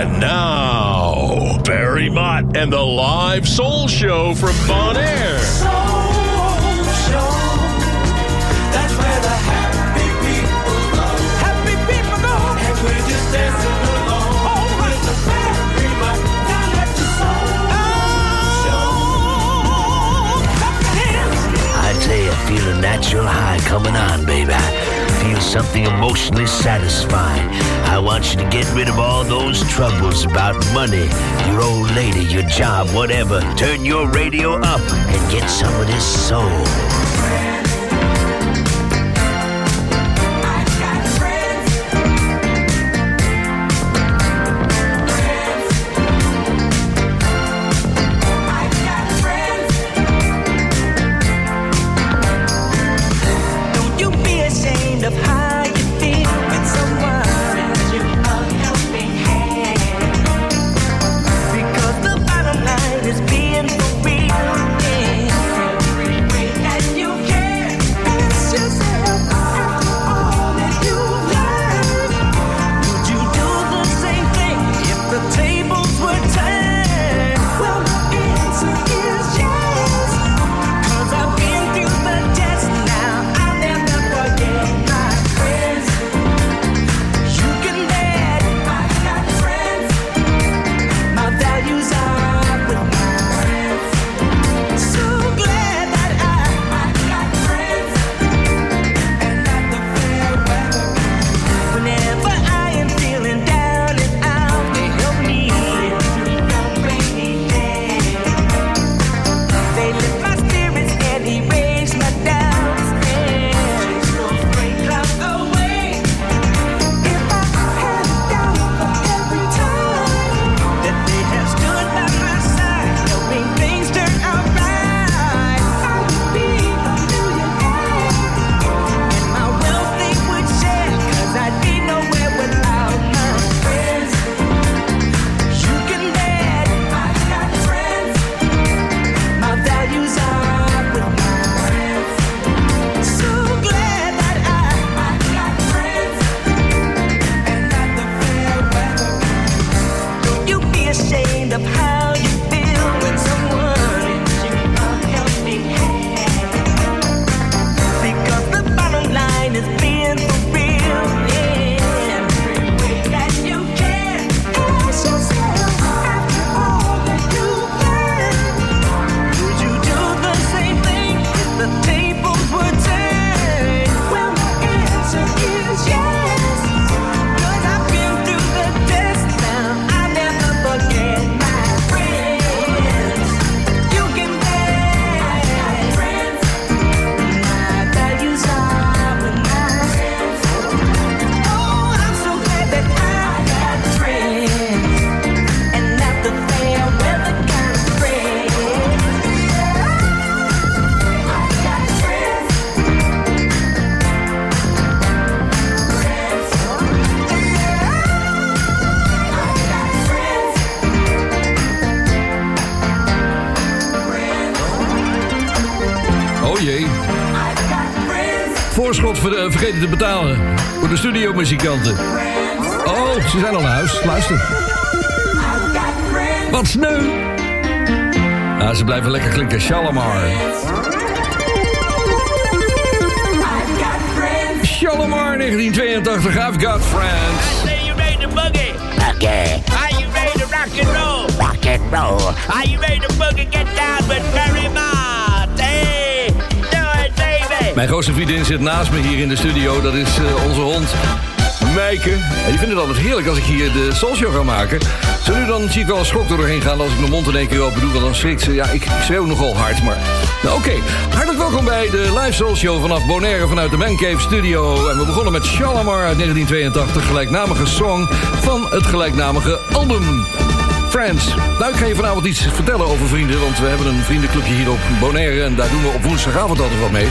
And now, Barry Mott and the live soul show from Bon Air. Soul Show. That's where the happy people go. Happy people go. And we're just dancing along. With the Barry down at the Soul Show. I tell you, natural high coming on, baby. Feel something emotionally satisfying. I want you to get rid of all those troubles about money, your old lady, your job, whatever. Turn your radio up and get some of this soul. Vergeten te betalen. Voor de studiomuzikanten. Oh, ze zijn al naar huis. Luister. I. Wat sneu. Ze blijven lekker klinken. Shalimar. I friends. Shalimar 1982. I've got friends. Say you ready to boogie? Okay, Are you ready to rock and roll? rock and roll. Are you ready to boogie? Get down with Barry Mott. Hey. Mijn grootste vriendin zit naast me hier in de studio. Dat is eh, onze hond, Meike. En die vindt het altijd heerlijk als ik hier de soulshow ga maken. Zo nu dan zie ik wel een schok doorheen gaan als ik mijn mond in één keer open doe. Want dan schrikt ze. Ja, ik, ik schreeuw nogal hard, maar... Nou, oké. Hartelijk welkom bij de live soulshow vanaf Bonaire vanuit de Mancave Studio. En we begonnen met Shalamar uit 1982, gelijknamige song van het gelijknamige album. Friends. Nou, ik ga je vanavond iets vertellen over vrienden, want we hebben een vriendenclubje hier op Bonaire en daar doen we op woensdagavond altijd wat mee.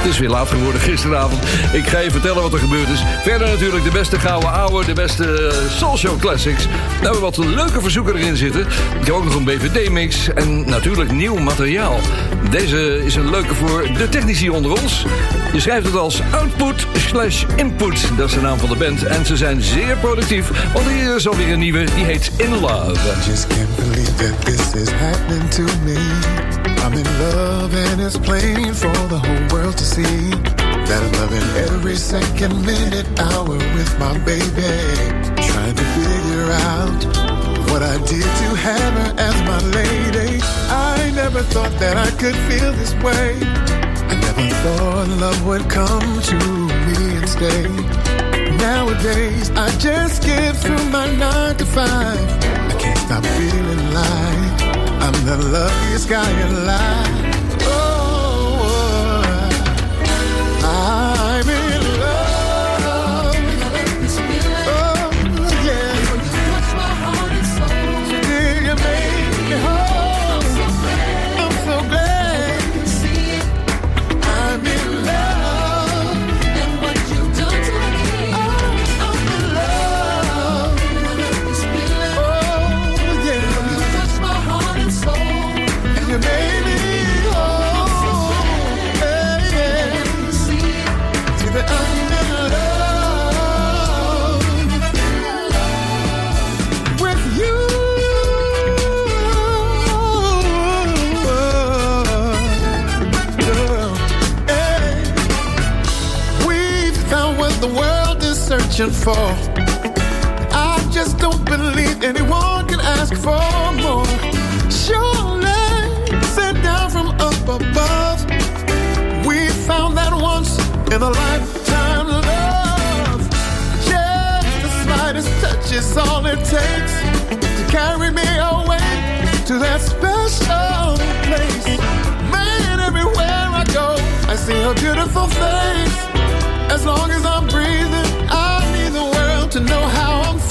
Het is weer laat geworden gisteravond. Ik ga je vertellen wat er gebeurd is. Verder natuurlijk de beste gouden ouwe, de beste eh, Soul Classics. Daar hebben we wat leuke verzoeken erin zitten. Ik heb ook nog een BVD-mix en natuurlijk nieuw materiaal. Deze is een leuke voor de technici onder ons. Je schrijft het als output slash input. Dat is de naam van de band. En ze zijn zeer productief, want hier is alweer een nieuwe. Die heet In Love. just can't believe that this is happening to me. I'm in love and it's plain for the whole world to see. That I'm loving every second, minute, hour with my baby. Trying to figure out what I did to have her as my lady. I never thought that I could feel this way. I never thought love would come to me and stay. Nowadays, I just get through my nine to five. I can't stop feeling like I'm the luckiest guy alive. Searching for. I just don't believe anyone can ask for more. Surely, sent down from up above. We found that once in a lifetime love. Just the slightest touch is all it takes to carry me away to that special place. Man, everywhere I go, I see her beautiful face. As long as I'm breathing, I to know how I'm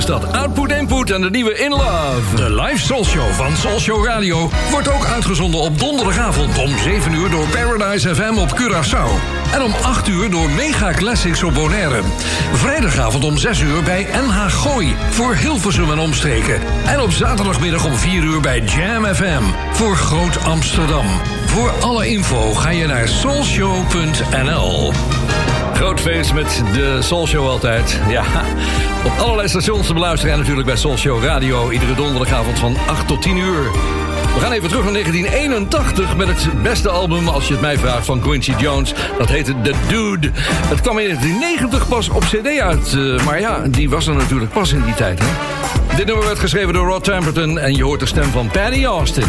is dat Output Input en de nieuwe In Love. De live Soul Show van Soul Show Radio wordt ook uitgezonden op donderdagavond om 7 uur door Paradise FM op Curaçao. En om 8 uur door Mega Classics op Bonaire. Vrijdagavond om 6 uur bij NH Gooi voor Hilversum en omstreken. En op zaterdagmiddag om 4 uur bij Jam FM voor Groot Amsterdam. Voor alle info ga je naar soulshow.nl. Groot feest met de Soul Show altijd. Ja, op allerlei stations te beluisteren en natuurlijk bij Soul Show Radio. Iedere donderdagavond van 8 tot 10 uur. We gaan even terug naar 1981 met het beste album, als je het mij vraagt, van Quincy Jones. Dat heette The Dude. Het kwam in 1990 pas op cd uit. Eh, maar ja, die was er natuurlijk pas in die tijd. Hè? Dit nummer werd geschreven door Rod Temperton en je hoort de stem van Penny Austin.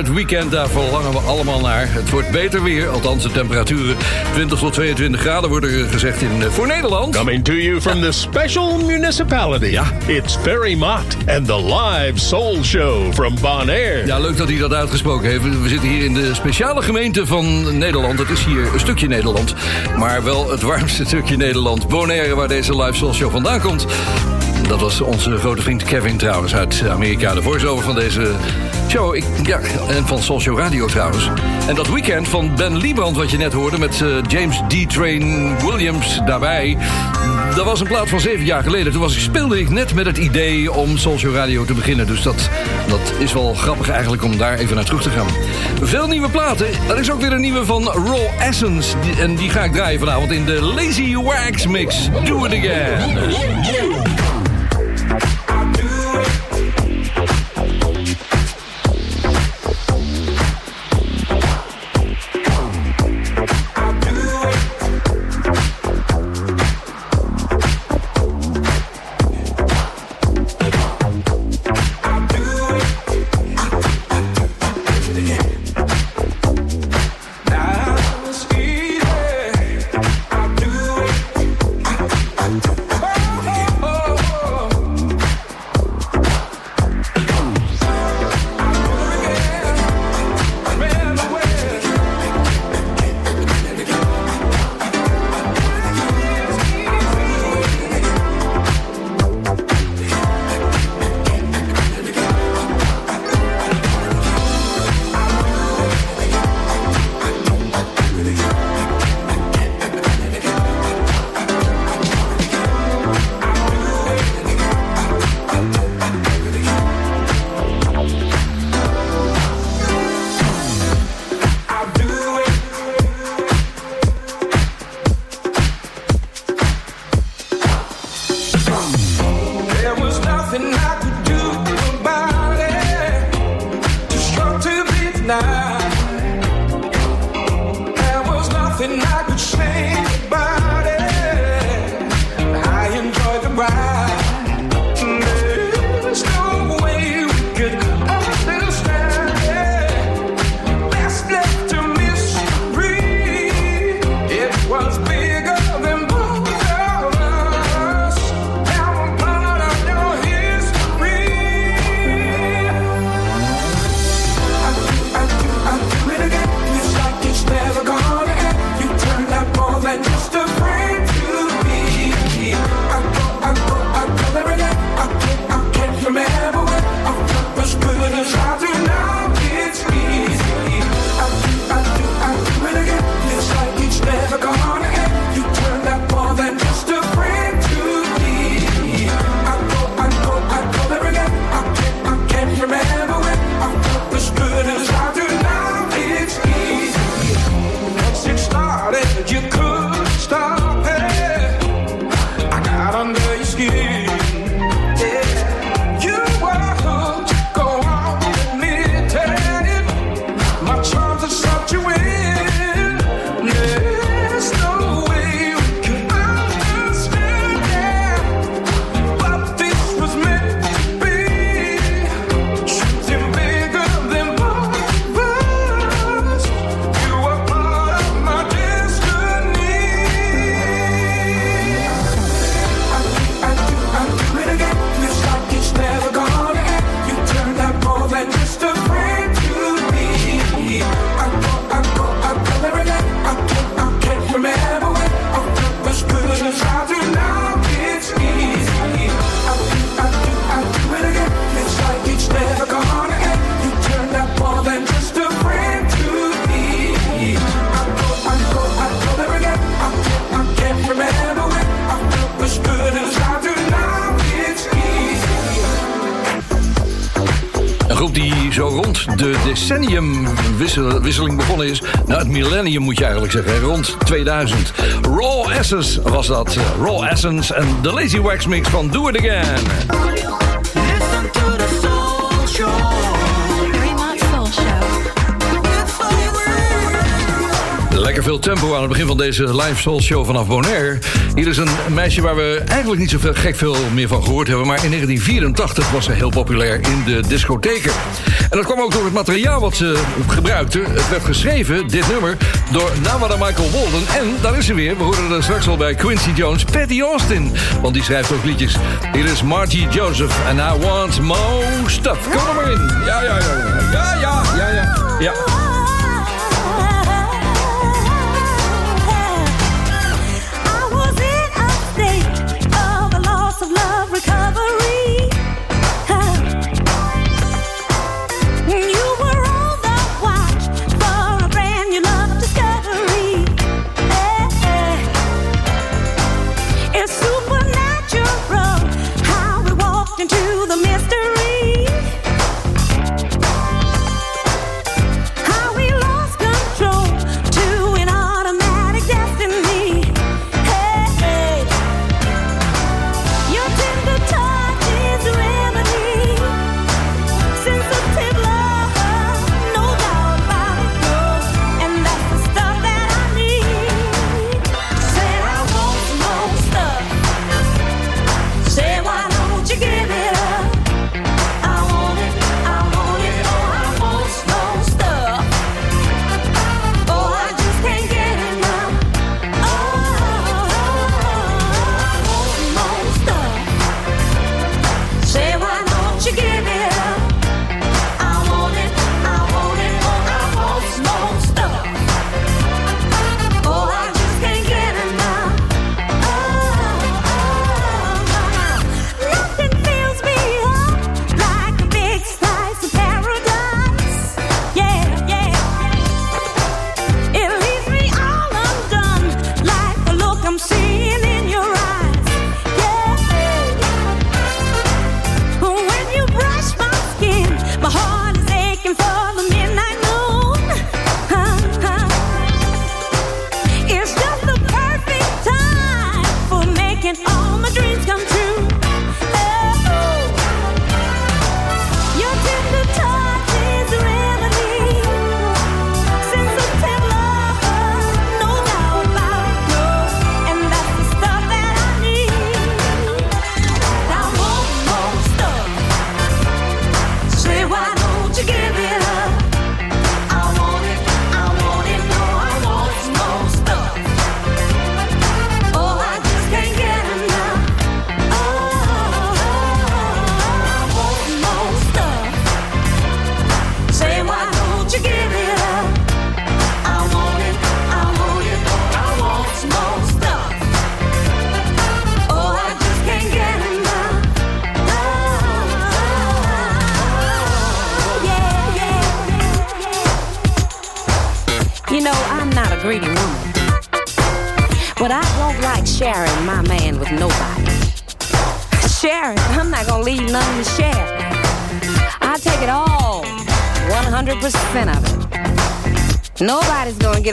Het weekend, daar verlangen we allemaal naar. Het wordt beter weer, althans de temperaturen 20 tot 22 graden worden er gezegd in, eh, voor Nederland. Coming to you from the special municipality. Ja. It's Ferry Mott and the live soul show from Bonaire. Ja, leuk dat hij dat uitgesproken heeft. We zitten hier in de speciale gemeente van Nederland. Het is hier een stukje Nederland, maar wel het warmste stukje Nederland. Bonaire, waar deze live soul show vandaan komt. Dat was onze grote vriend Kevin trouwens uit Amerika. De voice-over van deze show. Ik, ja, en van Show Radio trouwens. En dat weekend van Ben Liebrand wat je net hoorde... met eh, James D-Train Williams daarbij. Dat was een plaat van zeven jaar geleden. Toen was, speelde ik net met het idee om Show Radio te beginnen. Dus dat, dat is wel grappig eigenlijk om daar even naar terug te gaan. Veel nieuwe platen. Er is ook weer een nieuwe van Raw Essence. Die- en die ga ik draaien vanavond in de Lazy Wax Mix. Do it again. Je eigenlijk zeggen, rond 2000. Raw Essence was dat. Raw Essence en de Lazy Wax Mix van Do It Again. Listen to the soul show. Soul. Lekker veel tempo aan het begin van deze live soul show vanaf Bonaire. Hier is een meisje waar we eigenlijk niet zoveel gek veel meer van gehoord hebben. Maar in 1984 was ze heel populair in de discotheken. En dat kwam ook door het materiaal wat ze gebruikte. Het werd geschreven, dit nummer, door Nawada Michael Walden. En daar is ze weer. We hoorden er straks al bij Quincy Jones, Patty Austin. Want die schrijft ook liedjes. Hier is Marty Joseph en I Want More Stuff. Kom er maar in. Ja, ja, ja. Ja, ja, ja, ja. ja.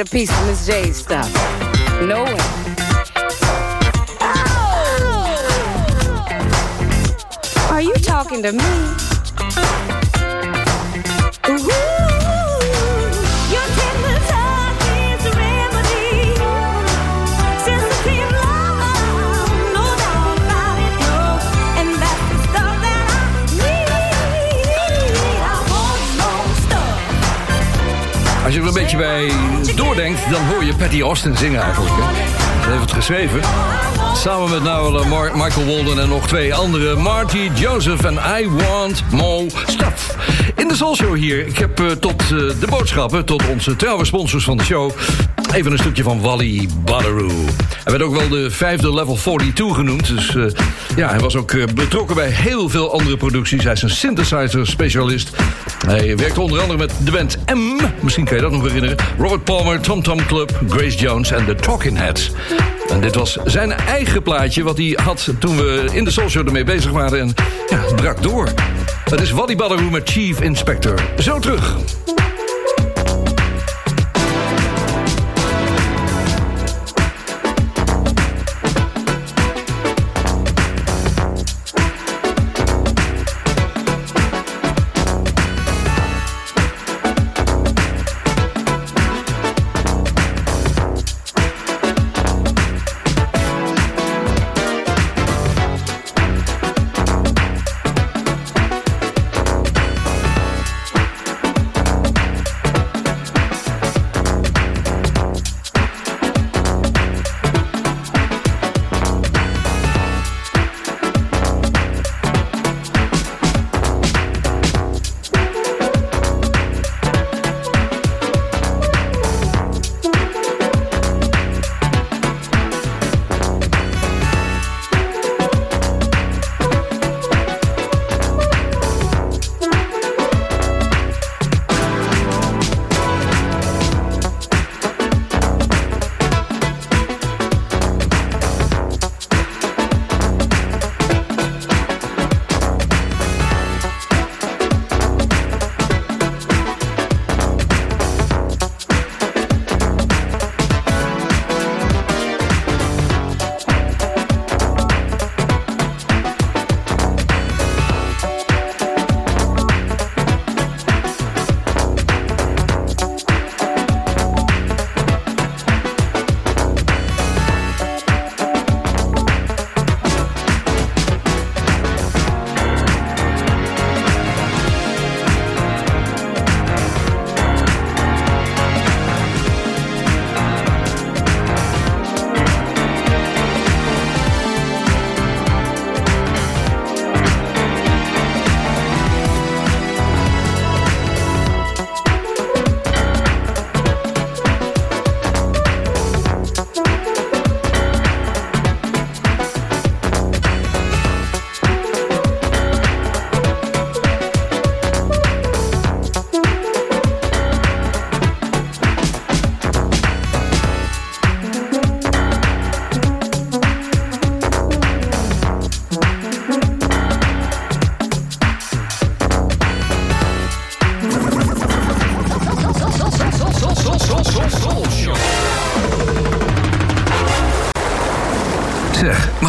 Of Miss stuff. Zingen eigenlijk. Hè? Heeft het geschreven. Samen met nou eh, Michael Walden en nog twee anderen. Marty Joseph en I Want More Stuff. In de Soul Show hier. Ik heb eh, tot eh, de boodschappen, tot onze trouwe sponsors van de show... even een stukje van Wally Badaroo. Hij werd ook wel de vijfde level 42 genoemd. Dus ja, hij was ook betrokken bij heel veel andere producties. Hij is een synthesizer specialist. Hij werkte onder andere met de band M. Misschien kan je dat nog herinneren. Robert Palmer, Tom Tom Club, Grace Jones en de Talking Heads. En dit was zijn eigen plaatje wat hij had toen we in de Soul Show ermee bezig waren. En ja, brak door. Het is Wally Badaroo met Chief Inspector. Zo terug.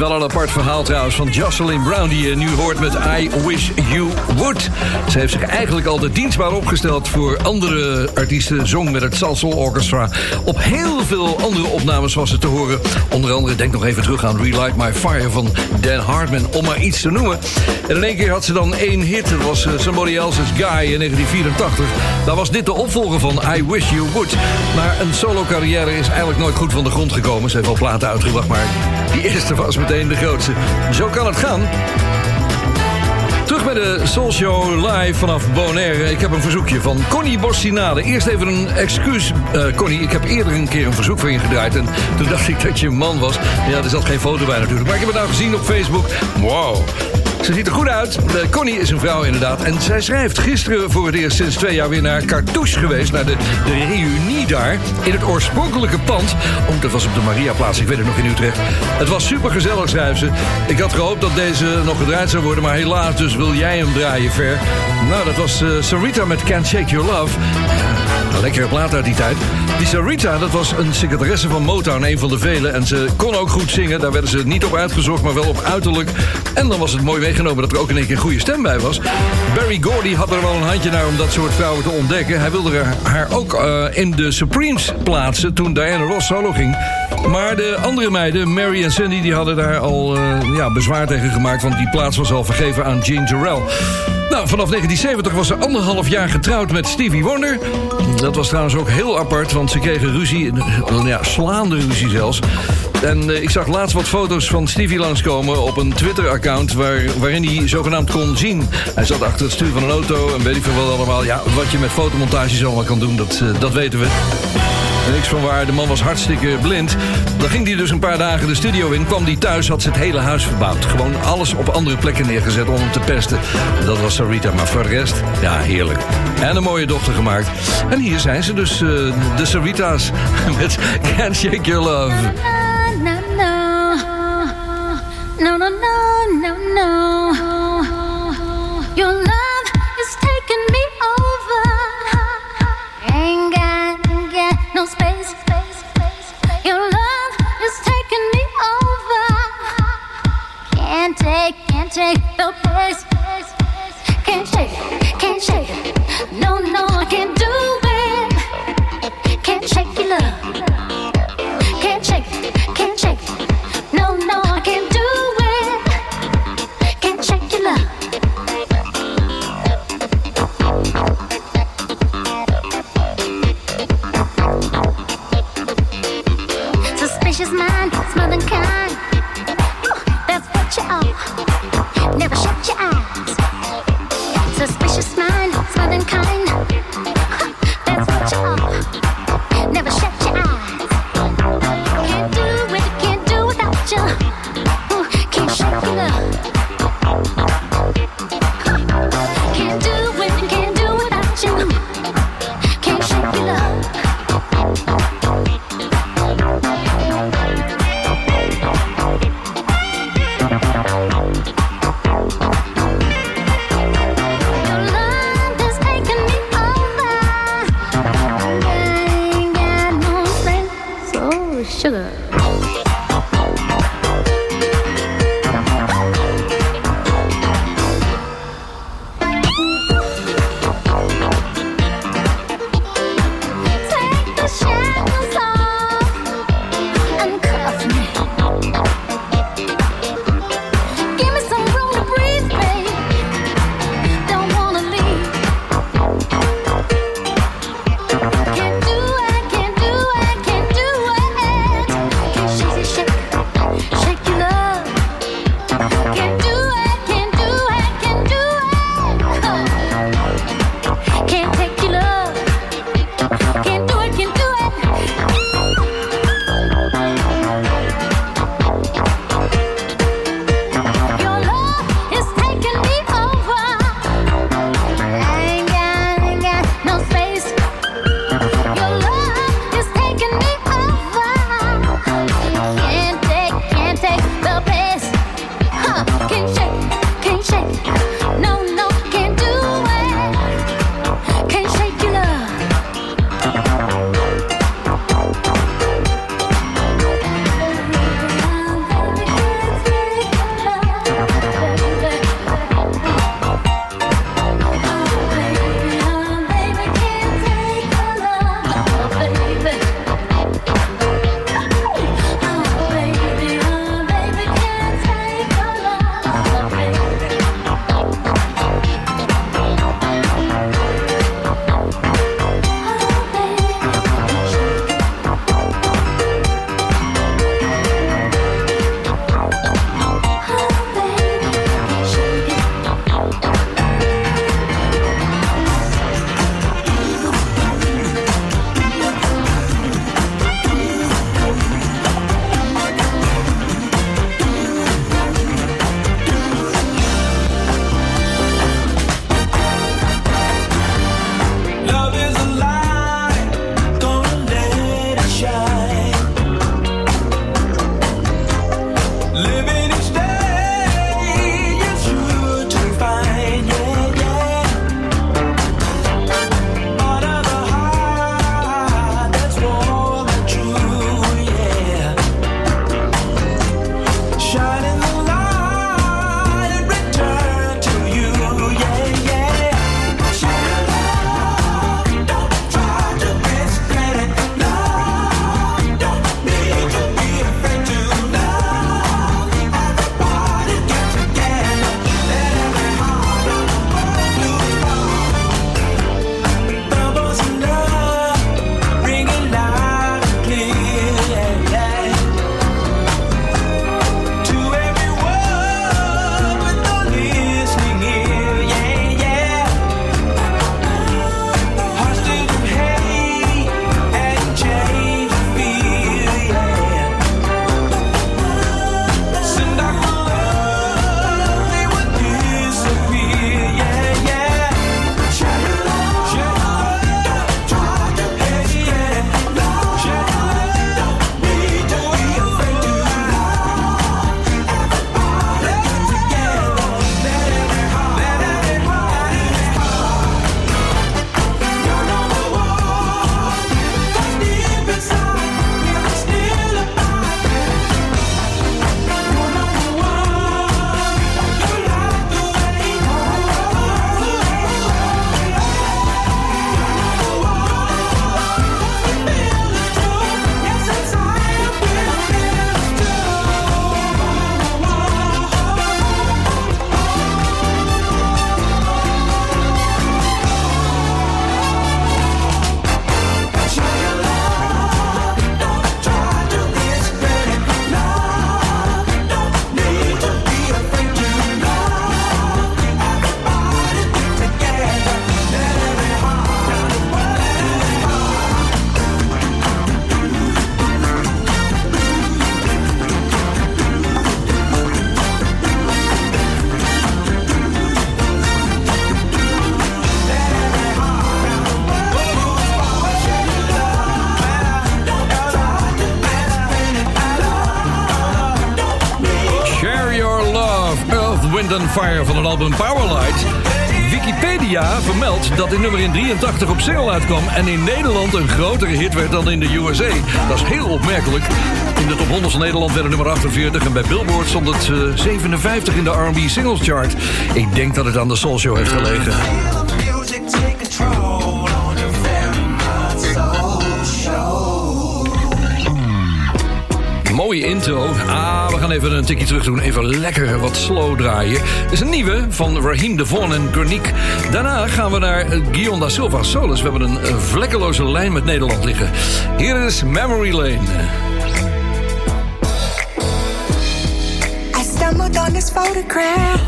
Helemaal apart verhaal trouwens van Jocelyn Brown... die je nu hoort met I Wish You Would. Ze heeft zich eigenlijk altijd dienstbaar opgesteld... voor andere artiesten, zong met het Salsoul Orchestra. Op heel veel andere opnames was ze te horen. Onder andere, denk nog even terug aan Relight My Fire van Dan Hartman... om maar iets te noemen. En in één keer had ze dan één hit. Dat was eh, Somebody Else's Guy in 1984. Daar was dit de opvolger van I Wish You Would. Maar een solo-carrière is eigenlijk nooit goed van de grond gekomen. Ze heeft wel platen uitgebracht, maar die eerste was de grootste. Zo kan het gaan. Terug bij de Soul Show live vanaf Bonaire. Ik heb een verzoekje van Connie Bossinade. Eerst even een excuus, eh, Connie. Ik heb eerder een keer een verzoek voor je gedraaid. En toen dacht ik dat je een man was. Ja, er zat geen foto bij natuurlijk. Maar ik heb het nou gezien op Facebook. Wow. Ze ziet er goed uit. Eh, Connie is een vrouw inderdaad. En zij schrijft gisteren voor het eerst sinds twee jaar weer naar Cartouche geweest. Naar de, de reunie daar. In het oorspronkelijke pand. Oh, dat was op de Mariaplaats. Ik weet het nog in Utrecht. Het was super gezellig, schrijft ze. Ik had gehoopt dat deze nog gedraaid zou worden. Maar helaas, dus wil jij hem draaien ver. Nou, dat was eh, Sarita met Can't Shake Your Love. Een lekkere plaat uit die tijd. Die Sarita, dat was een secretaresse van Motown, een van de vele. En ze kon ook goed zingen. Daar werden ze niet op uitgezocht, maar wel op uiterlijk. En dan was het mooi meegenomen dat er ook in één keer een goede stem bij was. Barry Gordy had er wel een handje naar om dat soort vrouwen te ontdekken. Hij wilde haar ook eh, in de Supremes plaatsen toen Diana Ross solo ging. Maar de andere meiden, Mary en Cindy, die hadden daar al eh, ja, bezwaar tegen gemaakt. Want die plaats was al vergeven aan Jean Jarrell. Nou, vanaf 1970 was ze anderhalf jaar getrouwd met Stevie Wonder. Dat was trouwens ook heel apart, want ze kregen ruzie, eh, ja, slaande ruzie zelfs. En eh, ik zag laatst wat foto's van Stevie langskomen op een Twitter-account... Waar, waarin hij zogenaamd kon zien. Hij zat achter het stuur van een auto en weet ik veel wat allemaal. Ja, wat je met fotomontages allemaal kan doen, dat, dat weten we. Niks van waar, de man was hartstikke blind. Dan ging hij dus een paar dagen de studio in. Kwam hij thuis, had ze het hele huis verbouwd. Gewoon alles op andere plekken neergezet om hem te pesten. Dat was Sarita, maar voor de rest, ja, heerlijk. En een mooie dochter gemaakt. En hier zijn ze dus, eh, de Sarita's. Met Can't Shake Your Love. Take, can't take the Oh, sugar. Fire van het album Powerlight. Wikipedia vermeldt dat dit nummer in 83 op single uitkwam... en in Nederland een grotere hit werd dan in de USA. Dat is heel opmerkelijk. In de top 100 van Nederland werd het nummer 48... en bij Billboard stond het eh, 57 in de R&B Singles Chart. Ik denk dat het aan de Soul Show heeft gelegen. Mooie intro. Ah, we gaan even een tikje terug doen. Even lekker wat slow draaien. Dit is een nieuwe van Raheem Devon en Gurnique. Daarna gaan we naar Guion da Silva Solis. We hebben een eh, vlekkeloze lijn met Nederland liggen. Hier is Memory Lane. I stumbled on this photograph.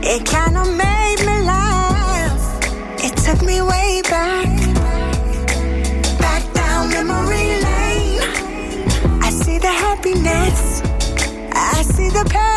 It kind of made me laugh. It took me way back happiness, I see the pain.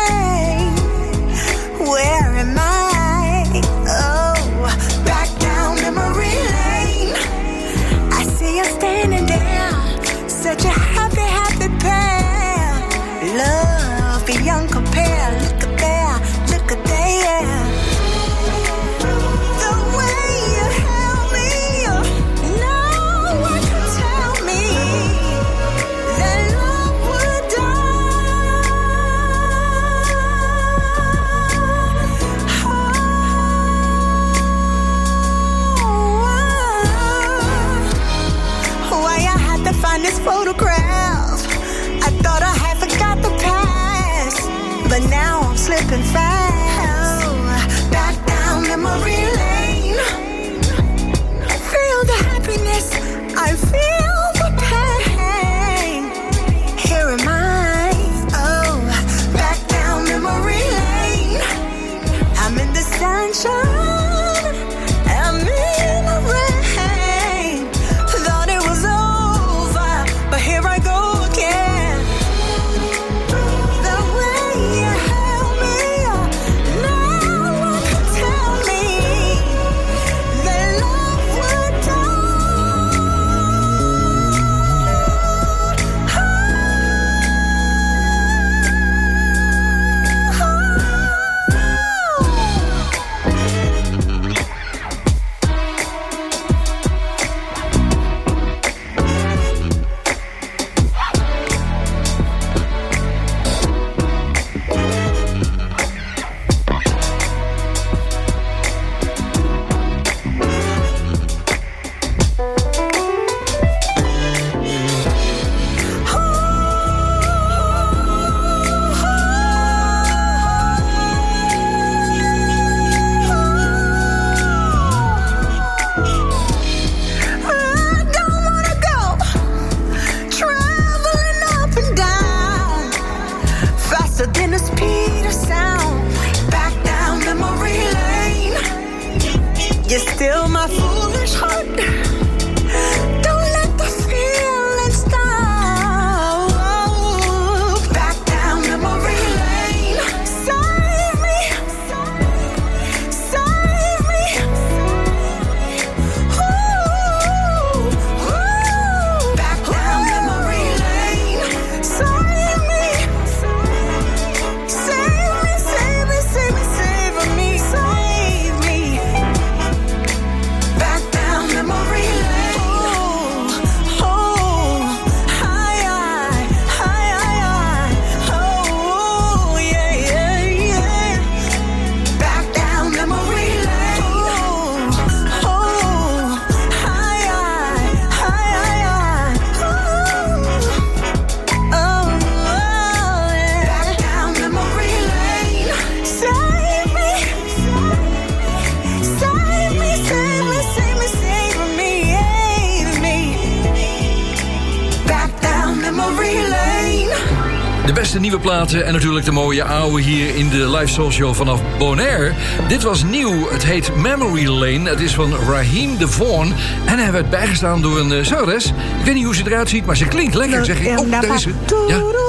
Platen en natuurlijk de mooie oude hier in de live show vanaf Bonaire. Dit was nieuw. Het heet Memory Lane. Het is van Raheem Devon. En hij werd bijgestaan door een uh, zangeres. Ik weet niet hoe ze eruit ziet, maar ze klinkt lekker. Zeg ik, oh, daar is ze. Ja.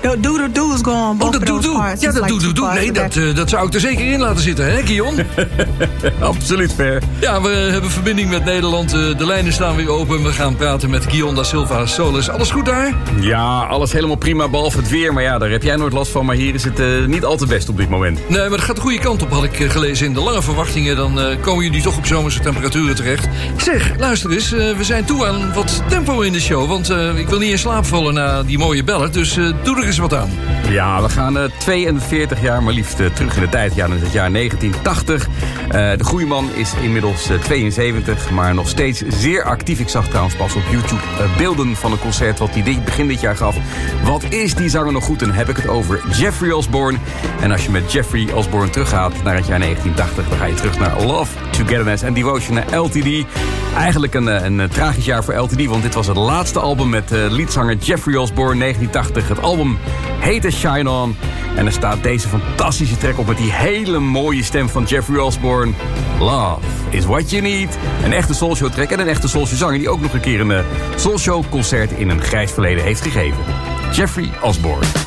The doodle-doo is going on both Oh, those doe doe. Ja, It's dat like doe two doe doe. parts Nee, dat, eh, dat zou ik er zeker in laten zitten, hè, Kion? Absoluut fair. Ja, we hebben verbinding met Nederland. Eh, De lijnen staan weer open. We gaan praten met Kion da Silva Solis. Alles goed daar? Ja, alles helemaal prima, behalve het weer. Maar ja, daar heb jij nooit last van. Maar hier is het eh, niet al te best op dit moment. Nee, maar het gaat de goede kant op, had ik gelezen. In de lange verwachtingen, dan eh, komen jullie toch op zomerse temperaturen terecht. Zeg, luister eens, eh, we zijn toe aan wat tempo in de show. Want eh, ik wil niet in slaap vallen na die mooie bellen. Dus eh, doe er eens wat aan. Ja, we gaan eh, 42 jaar, maar liefst eh, terug in de tijd. Ja, dan is het jaar 1980. Eh, de goede man is inmiddels eh, 72, maar nog steeds zeer actief. Ik zag trouwens pas op YouTube eh, beelden van een concert wat hij begin dit jaar gaf. Wat is die zanger nog goed? En heb ik het over Jeffrey Osborne. En als je met Jeffrey Osborne teruggaat naar het jaar 1980... dan ga je terug naar Love, Togetherness en Devotion naar LTD. Eigenlijk een, eh, een, eh, tragisch jaar voor LTD, want dit was het laatste album... met eh, liedzanger Jeffrey Osborne, 1980. Het album heette Shine On. En er staat deze fantastische track op met die hele mooie stem van Jeffrey Osborne. Love is what you need. Een echte soulshow track en een echte soulshow zanger... die ook nog een keer een soulshow concert in een grijs verleden heeft gegeven. Jeffrey Osborne.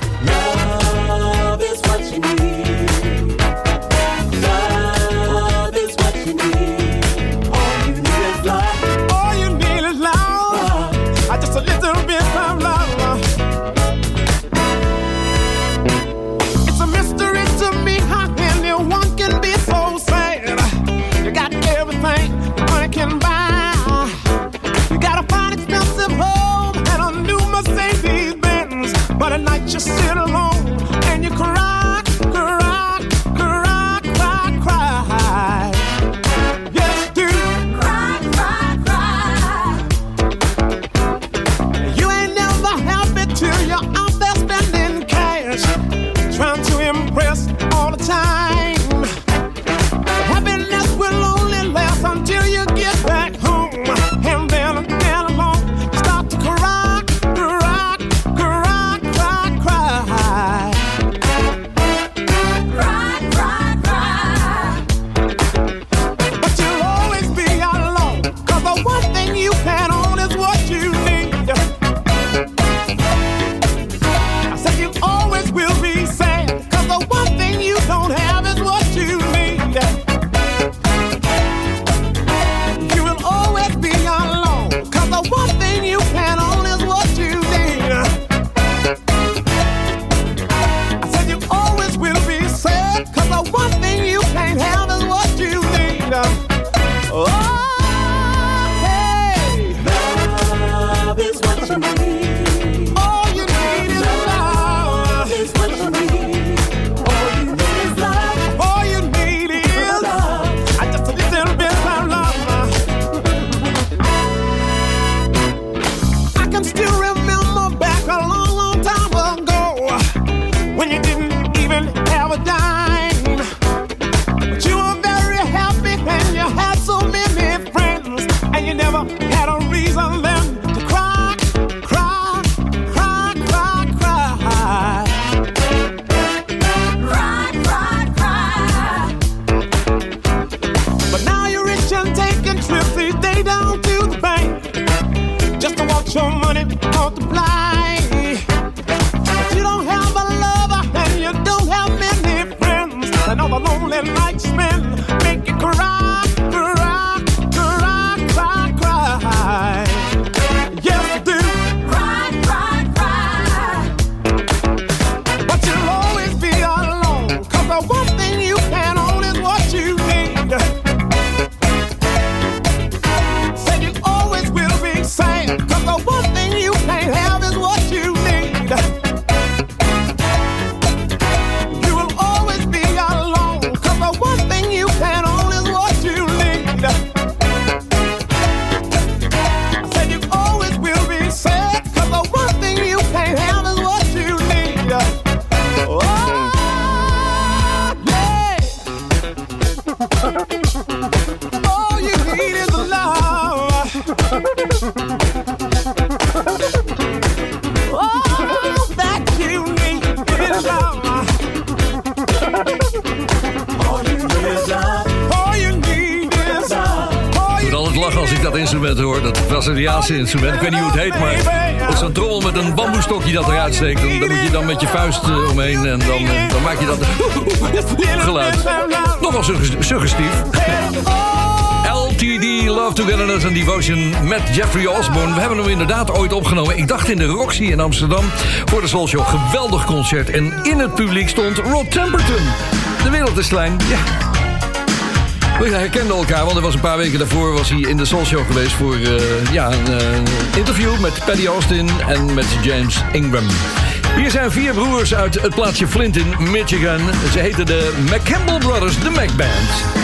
and night you sit Braziliaanse instrument. Ik weet niet hoe het heet, maar... Dat is zo'n trommel met een bamboestokje dat eruit steekt. Daar moet je dan met je vuist eh, omheen en dan, eh, dan maak je dat geluid. Nogal sugge- suggestief. LTD, Love Togetherness and Devotion met Jeffrey Osborne. We hebben hem inderdaad ooit opgenomen. Ik dacht in de Roxy in Amsterdam voor de Soul Show. Geweldig concert. En in het publiek stond Rod Temperton. De wereld is klein, ja. We herkenden elkaar, want hij was een paar weken daarvoor was hij in de Soul Show geweest voor eh, ja, een eh, interview met Paddy Austin en met James Ingram. Hier zijn vier broers uit het plaatsje Flint in Michigan. Ze heten de McCampbell Brothers, de Mac Band.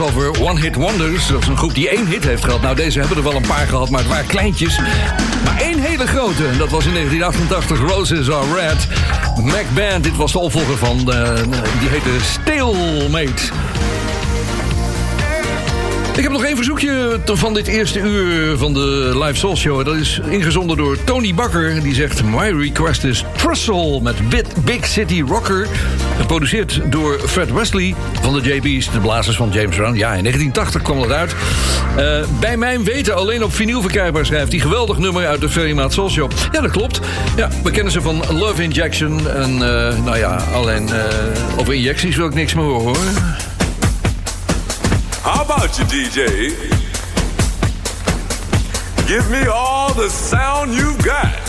Over One Hit Wonders. Dat is een groep die één hit heeft gehad. Nou, deze hebben er wel een paar gehad, maar het waren kleintjes. Maar één hele grote, en dat was in 1988 Roses Are Red. Mac Band, dit was de opvolger van, eh, die heette Stalemate. Ik heb nog één verzoekje van dit eerste uur van de Live Soul Show. Dat is ingezonden door Tony Bakker. Die zegt, my request is Trussell met Big City Rocker. Geproduceerd door Fred Wesley van de JB's, de blazers van James Brown. Ja, in 1980 kwam dat uit. Eh, bij mijn weten alleen op vinyl verkrijgbaar schrijft die geweldig nummer uit de Ferrymaat Soul Show. Ja, dat klopt. Ja, we kennen ze van Love Injection. En eh, nou ja, alleen eh, over injecties wil ik niks meer horen hoor. How about you, DJ? Give me all the sound you've got.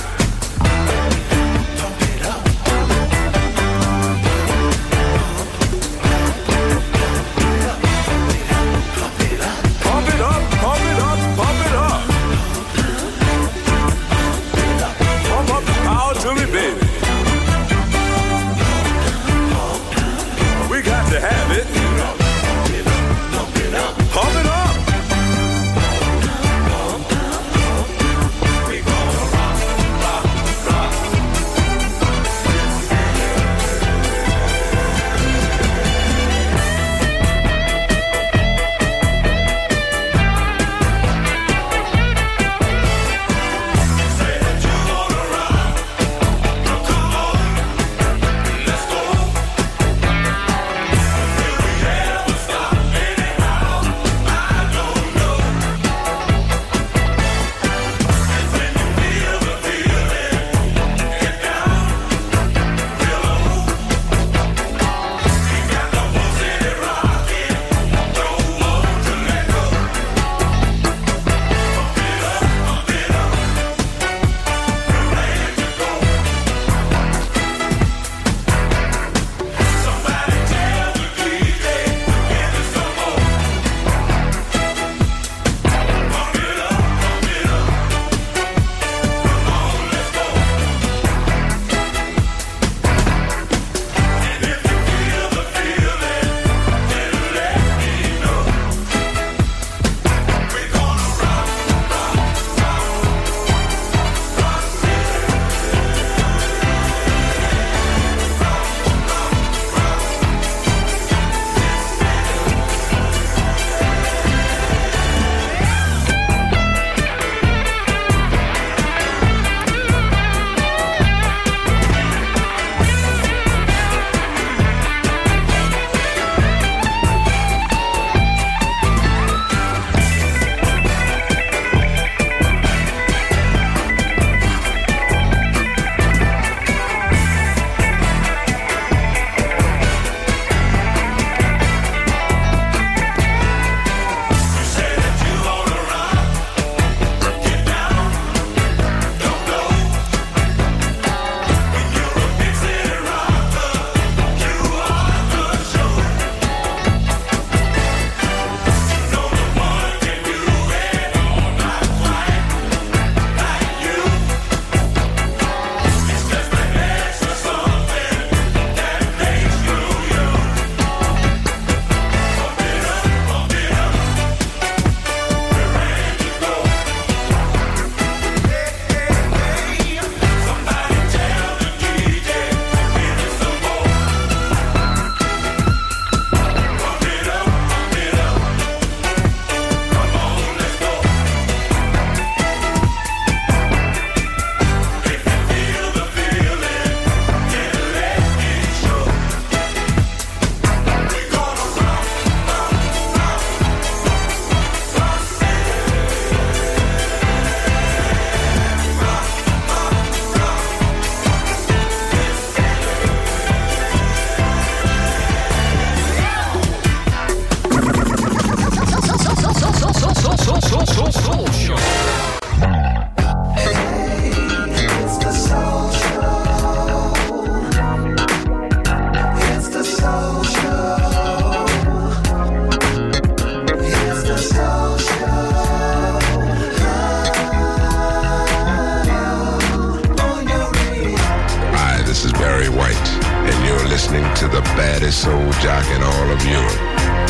Baddest soul jock in all of Europe,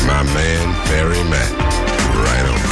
my man Barry Matt. Right on.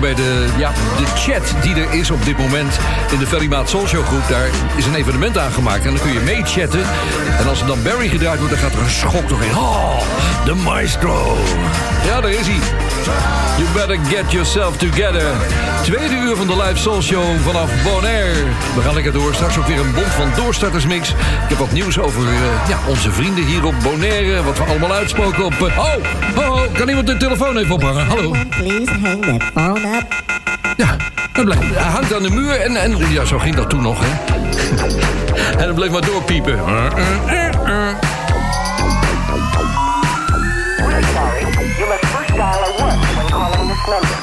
Bij de, ja, de chat die er is op dit moment in de Ferry Maat Soul Show groep. Daar is een evenement aangemaakt en dan kun je mee chatten. En als er dan Barry gedraaid wordt, dan gaat er een schok doorheen. Oh, de maestro. Ja, daar is hij. You better get yourself together. Tweede uur van de Live Soul Show vanaf Bonaire. We gaan lekker door. Straks ook weer een bond van doorstartersmix. Ik heb wat nieuws over eh, ja, onze vrienden hier op Bonaire. Wat we allemaal uitspoken op... eh, oh, oh, kan iemand de telefoon even ophangen? Hallo. Please hang that phone up. Ja, hij, blijft, hij hangt aan de muur en, en ja, zo ging dat toen nog, hè. en het bleef maar doorpiepen. Sorry. You must first dial a 1 when calling this number.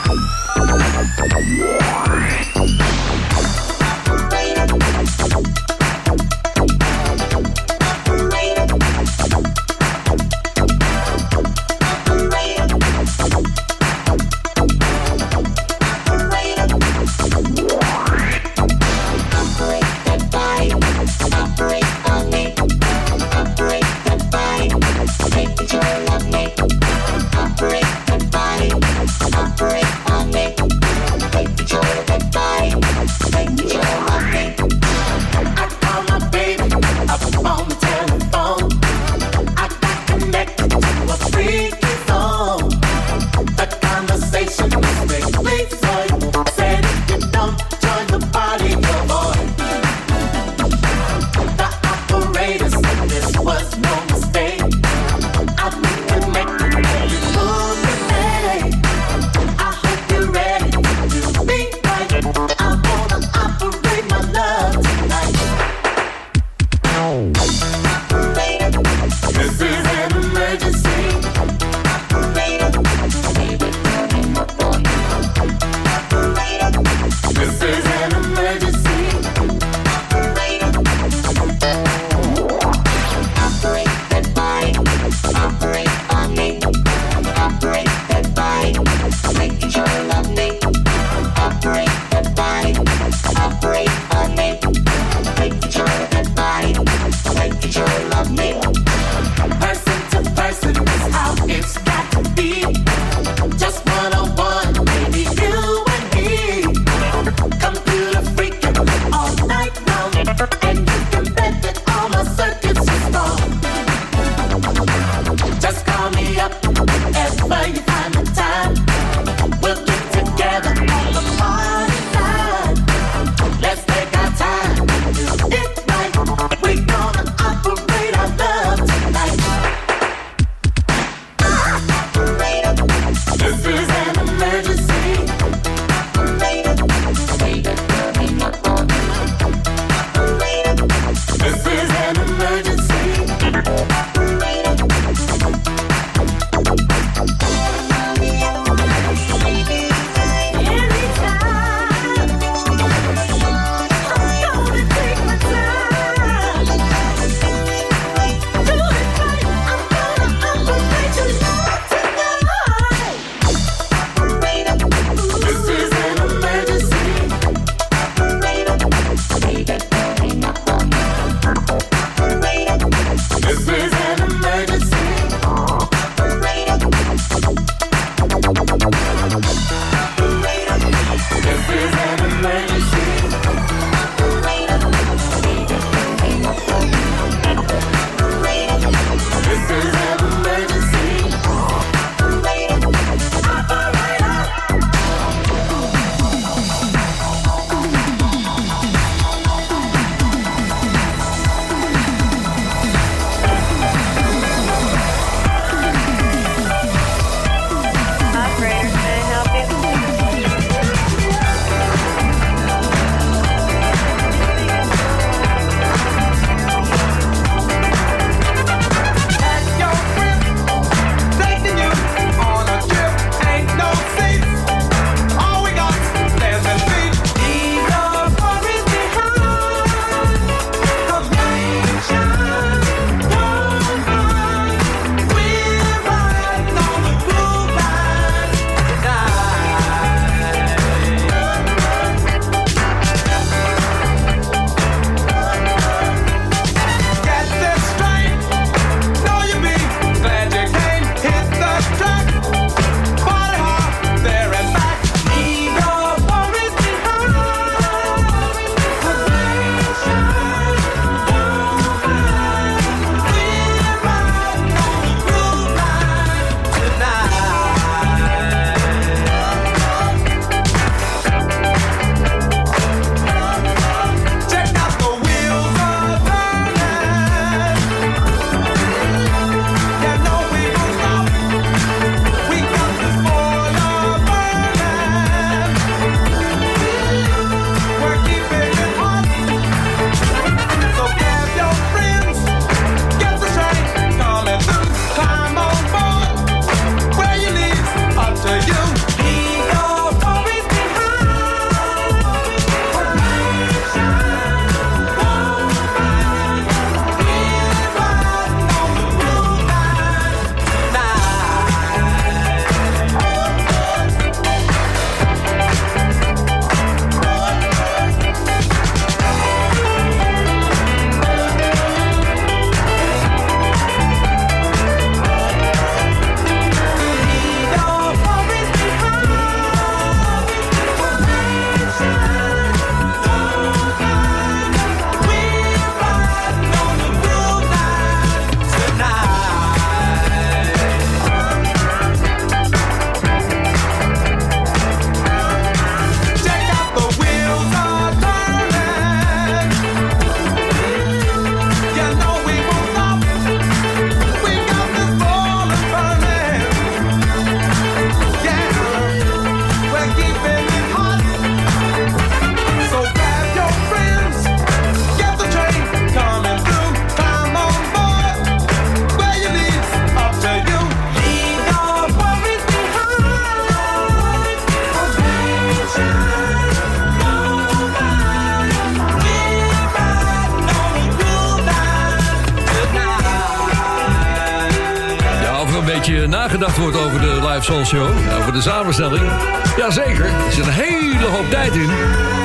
Nagedacht wordt over de Live Soul Show. Over de samenstelling. Jazeker, er zit een hele hoop tijd in.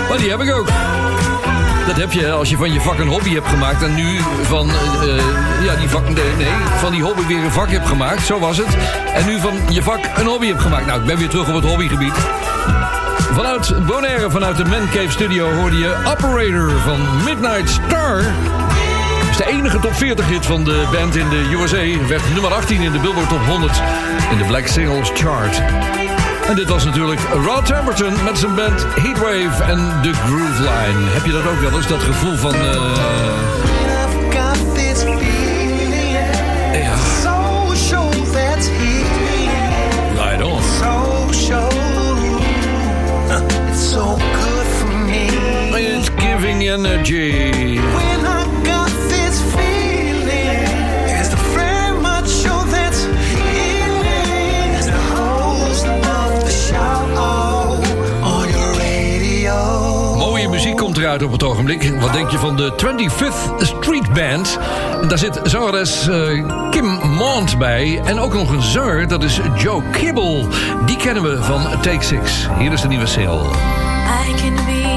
Maar die heb ik ook. Dat heb je als je van je vak een hobby hebt gemaakt... en nu van, eh, ja, die vak, nee, nee, van die hobby weer een vak hebt gemaakt. Zo was het. En nu van je vak een hobby hebt gemaakt. Nou, ik ben weer terug op het hobbygebied. Vanuit Bonaire, vanuit de Man Cave Studio... hoorde je Operator van Midnight Star... De enige top 40 hit van de band in de USA. Werd nummer 18 in de Billboard Top 100 in de Black Singles Chart. En dit was natuurlijk Rod Temperton met zijn band Heatwave en The Groove Line. Heb je dat ook wel eens, dat gevoel van... eh, feeling. ja, right on. So sure. It's so good for me. It's giving energy. Eruit op het ogenblik. Wat denk je van de 25th Street Band? Daar zit zangeres eh, Kim Mond bij. En ook nog een zanger, dat is Joe Kibble. Die kennen we van Take Six. Hier is de nieuwe single. I can be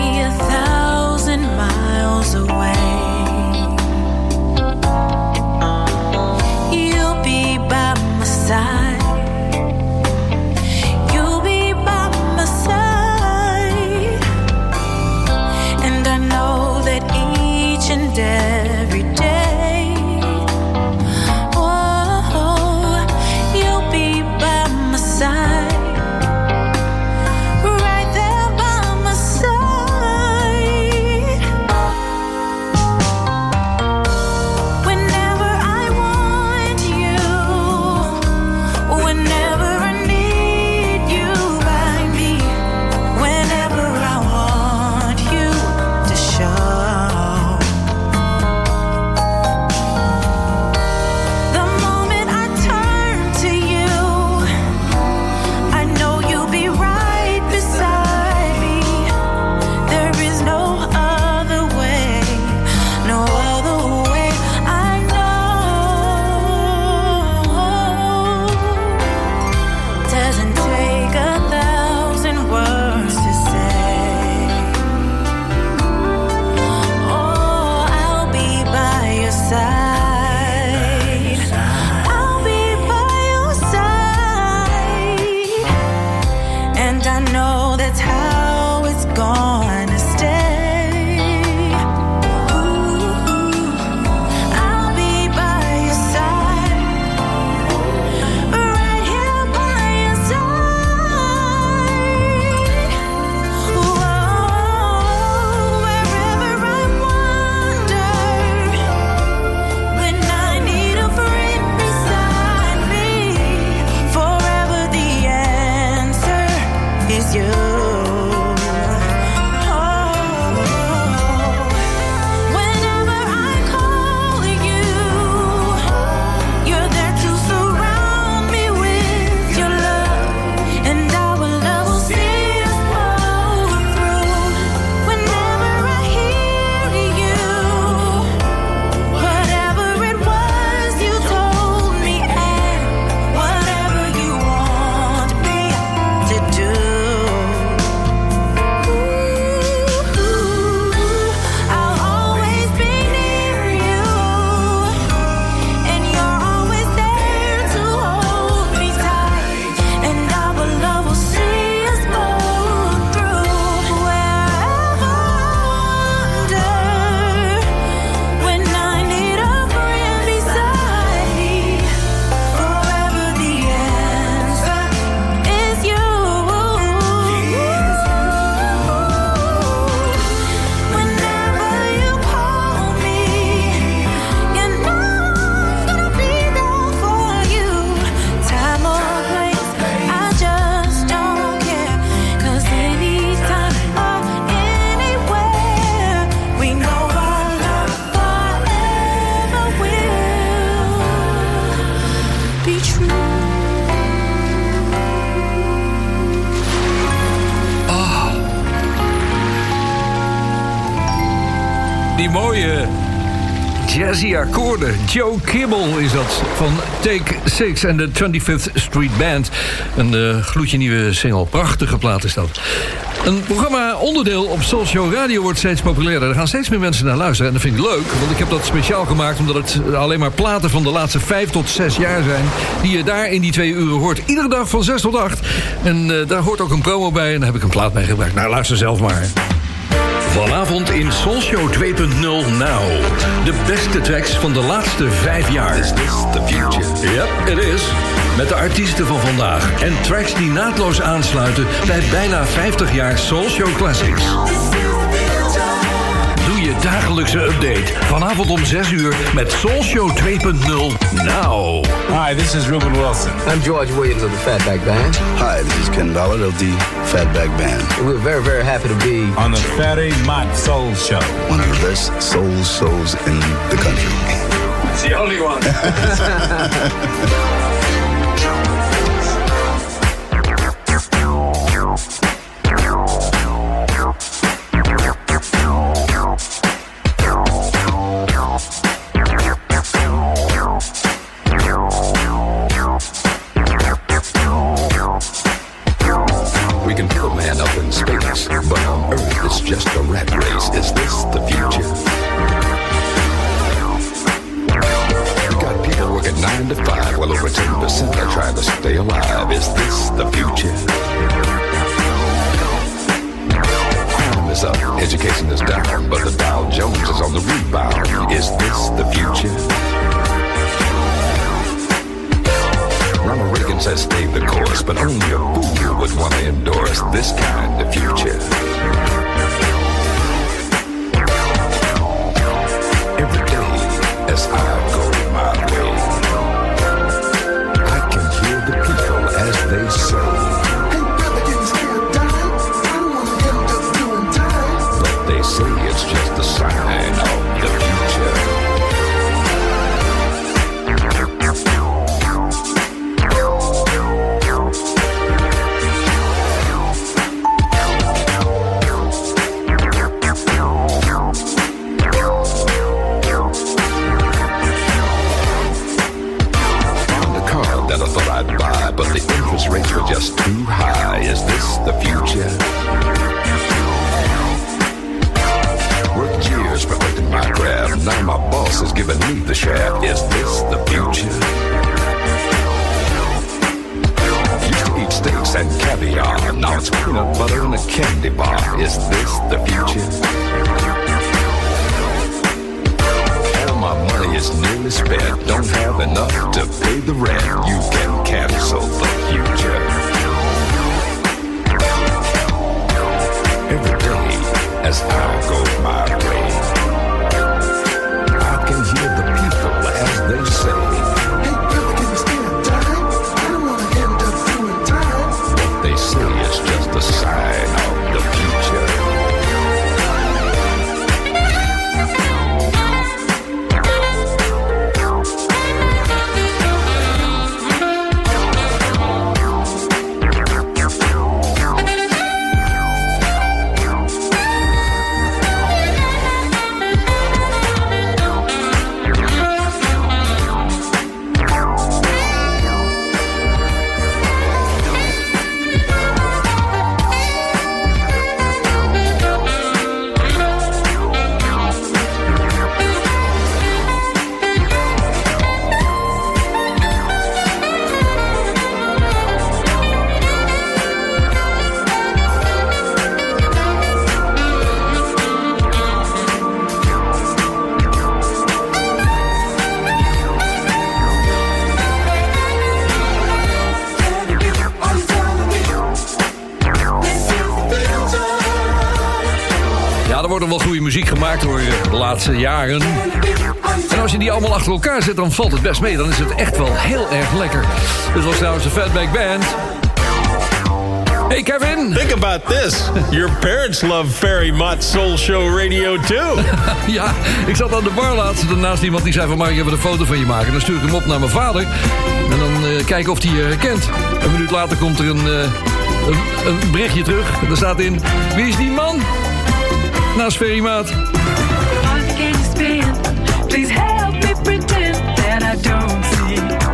Joe Kibble is dat van Take Six en de 25th Street Band. Een eh, gloedje nieuwe single. Prachtige plaat is dat. Een programma onderdeel op Show Radio wordt steeds populairder. Er gaan steeds meer mensen naar luisteren. En dat vind ik leuk, want ik heb dat speciaal gemaakt... omdat het alleen maar platen van de laatste vijf tot zes jaar zijn... die je daar in die twee uren hoort. Iedere dag van zes tot acht. En eh, daar hoort ook een promo bij en daar heb ik een plaat mee gebruikt. Nou, luister zelf maar. Vanavond in Soul Show 2.0 Now. De beste tracks van de laatste vijf jaar. Is this the future? Yep, it is. Met de artiesten van vandaag. En tracks die naadloos aansluiten bij bijna 50 jaar Soul Show Classics. Je dagelijkse update. Vanavond om 6 uur met Soul Show 2.0 Now. Hi, this is Ruben Wilson. I'm George Williams of the Fatback Band. Hi, this is Ken Ballard of the Fatback Band. We're very, very happy to be On the Fatty Mott Soul Show. One of the best soul shows in the country. It's the only one. Don't have enough to pay the rent. You can cancel the future. Every day as I go my way, gemaakt door de laatste jaren. En als je die allemaal achter elkaar zet, dan valt het best mee. Dan is het echt wel heel erg lekker. Dit was trouwens de Fatback Band. Hey Kevin! Think about this. Your parents love Ferry Mott Soul Show Radio too. ja, ik zat aan de bar laatst naast iemand die zei van... mag ik even een foto van je maken? Dan stuur ik hem op naar mijn vader. En dan eh, kijken of hij je herkent. Een minuut later komt er een, eh, een, een berichtje terug. En daar staat in... Wie is die man? Naast Ferry Maat. I don't see.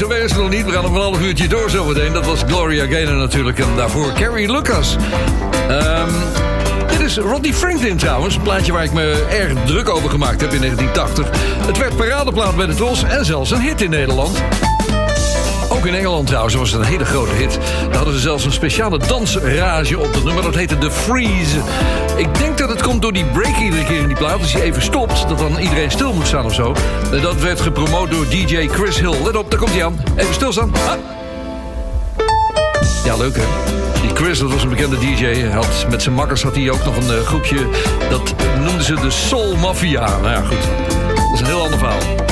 Zo werkt het nog niet. We gaan nog een half uurtje door zometeen. Dat was Gloria Gaynor natuurlijk. En daarvoor Carrie Lucas. Ehm, dit is Rodney Franklin trouwens. Een plaatje waar ik me erg druk over gemaakt heb in 1980. Het werd paradeplaat bij de Tros en zelfs een hit in Nederland. Ook in Engeland trouwens was een hele grote hit. Daar hadden ze zelfs een speciale dansrage op dat nummer. Dat heette The Freeze. Ik denk dat het komt door die break iedere keer in die plaat. Als je even stopt, dat dan iedereen stil moet staan of zo. Dat werd gepromoot door DJ Chris Hill. Let op, daar komt hij aan. Even stilstaan. Ah. Ja, leuk hè? Die Chris, dat was een bekende DJ. Had, met zijn makkers had hij ook nog een eh, groepje. Dat noemden ze de Soul Mafia. Nou ja, goed. Dat is een heel ander verhaal.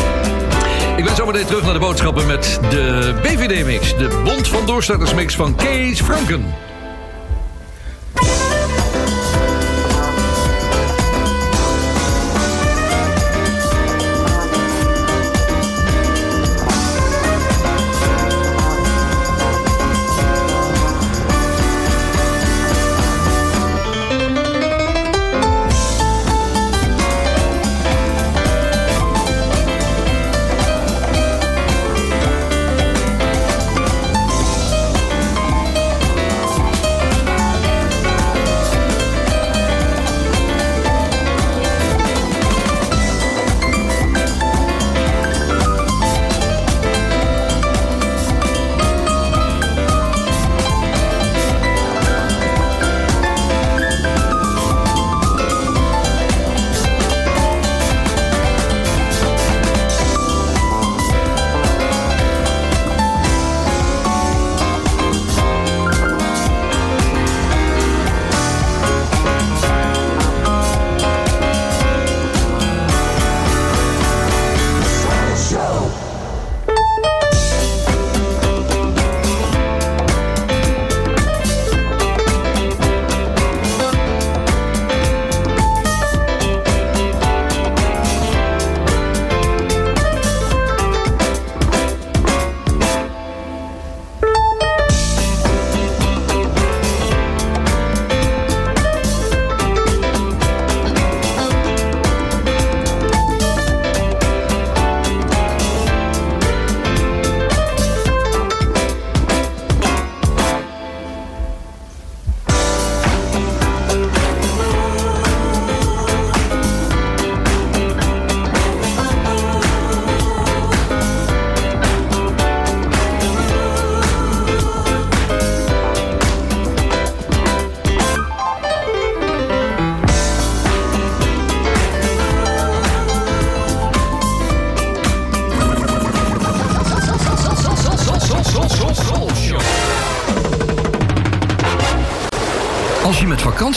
Ik ben zometeen terug naar de boodschappen met de BVD-mix. De Bond van Doorstartersmix van Kees Franken.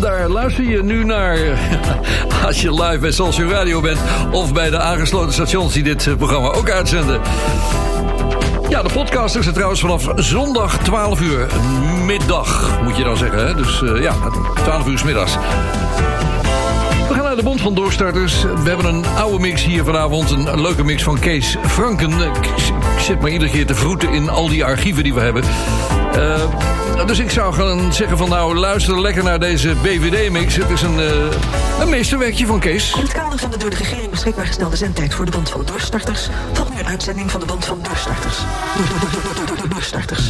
Daar luister je nu naar als je live bij Social Radio bent... of bij de aangesloten stations die dit eh, programma ook uitzenden. Ja, de podcast is trouwens vanaf zondag 12 uur middag, moet je dan zeggen. Hè? Dus eh, ja, 12 uur 's middags. We gaan naar de Bond van Doorstarters. We hebben een oude mix hier vanavond. Een, leuke mix van Kees Franken. Ik zit maar iedere keer te vroeten in al die archieven die we hebben. Eh, dus ik zou gaan zeggen van nou, luister lekker naar deze BVD-mix. Het is een, eh, een meesterwerkje van Kees. In het kader van de door de regering beschikbaar gestelde zendtijd voor de Bond van Doorstarters... volgt nu een uitzending van de Bond van Doorstarters. Door, door, door, door, door, door, doorstarters.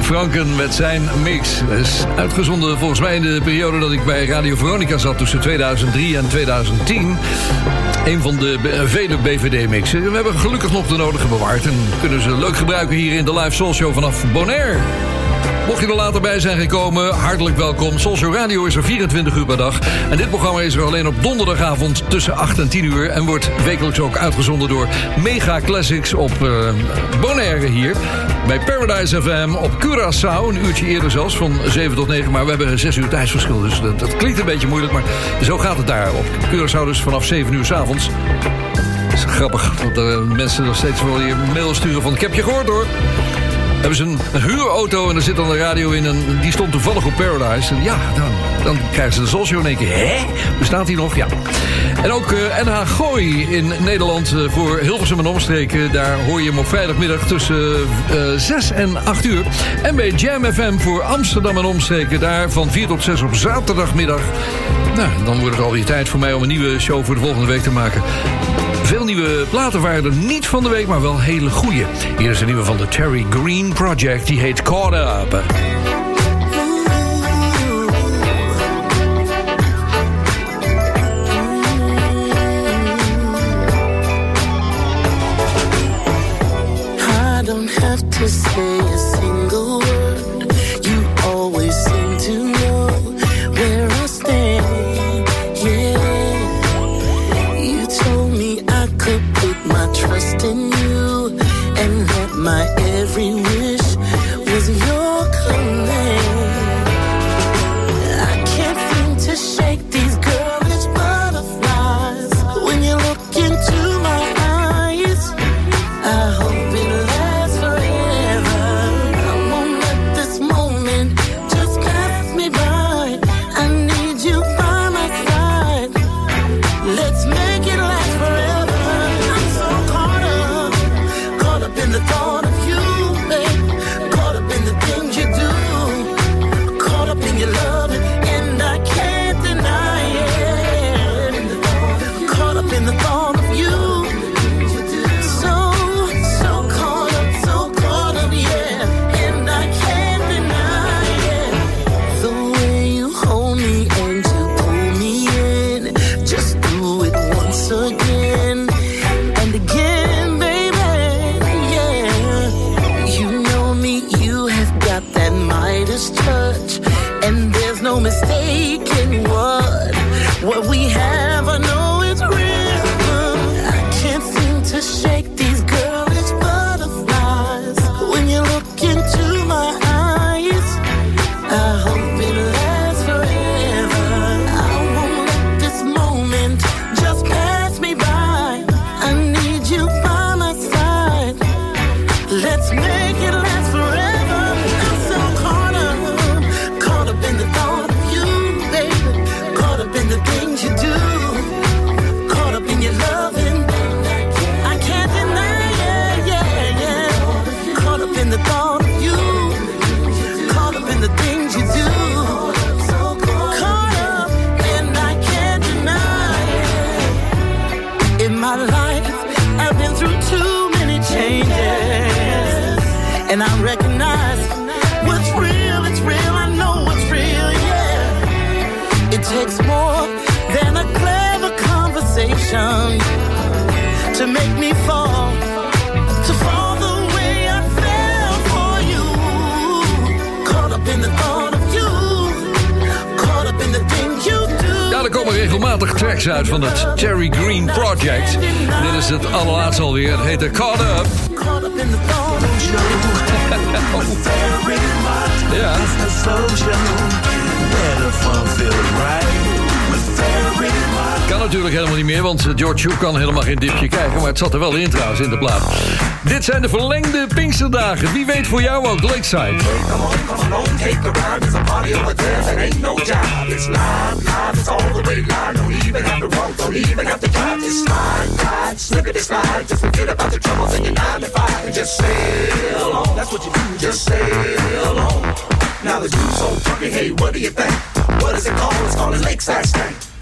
Franken met zijn mix. Is uitgezonden volgens mij in de periode dat ik bij Radio Veronica zat... tussen 2003 en 2010. Een van de vele BVD-mixen. We hebben gelukkig nog de nodige bewaard... en kunnen ze leuk gebruiken hier in de Live Soul Show vanaf Bonaire. Mocht je er later bij zijn gekomen, hartelijk welkom. Soulshow Radio is er 24 uur per dag. En dit programma is er alleen op donderdagavond tussen 8 en 10 uur... en wordt wekelijks ook uitgezonden door Mega Classics op eh, Bonaire hier. Bij Paradise FM op Curaçao, een uurtje eerder zelfs, van 7 tot 9. Maar we hebben 6 uur tijdsverschil, dus dat, dat klinkt een beetje moeilijk... maar zo gaat het daar op Curaçao dus vanaf 7 uur s'avonds. Dat is grappig, want uh, mensen nog steeds wel hier mail sturen van... ik heb je gehoord hoor hebben ze een, huurauto en er zit dan een radio in... en die stond toevallig op Paradise. En ja, dan, dan krijgen ze de Show in één keer. Hè? Bestaat die nog? Ja. En ook eh, NH Gooi in Nederland eh, voor Hilversum en omstreken. Daar hoor je hem op vrijdagmiddag tussen eh 6 en 8 uur. En bij Jam FM voor Amsterdam en omstreken. Daar van 4 tot 6 op zaterdagmiddag. Nou, dan wordt het alweer tijd voor mij om een nieuwe show voor de volgende week te maken. Veel nieuwe platen waren er niet van de week, maar wel hele goede. Hier is een nieuwe van de Terry Green Project. Die heet Caught Up. Have to say a natuurlijk helemaal niet meer, want George Hugh kan helemaal geen dipje krijgen. Maar het zat er wel in trouwens, in de plaat. Dit zijn de verlengde Pinksterdagen. Wie weet voor jou ook Lakeside. Now the dude's so funky, hey, what do you think? What is it called? It's called a lakeside stank.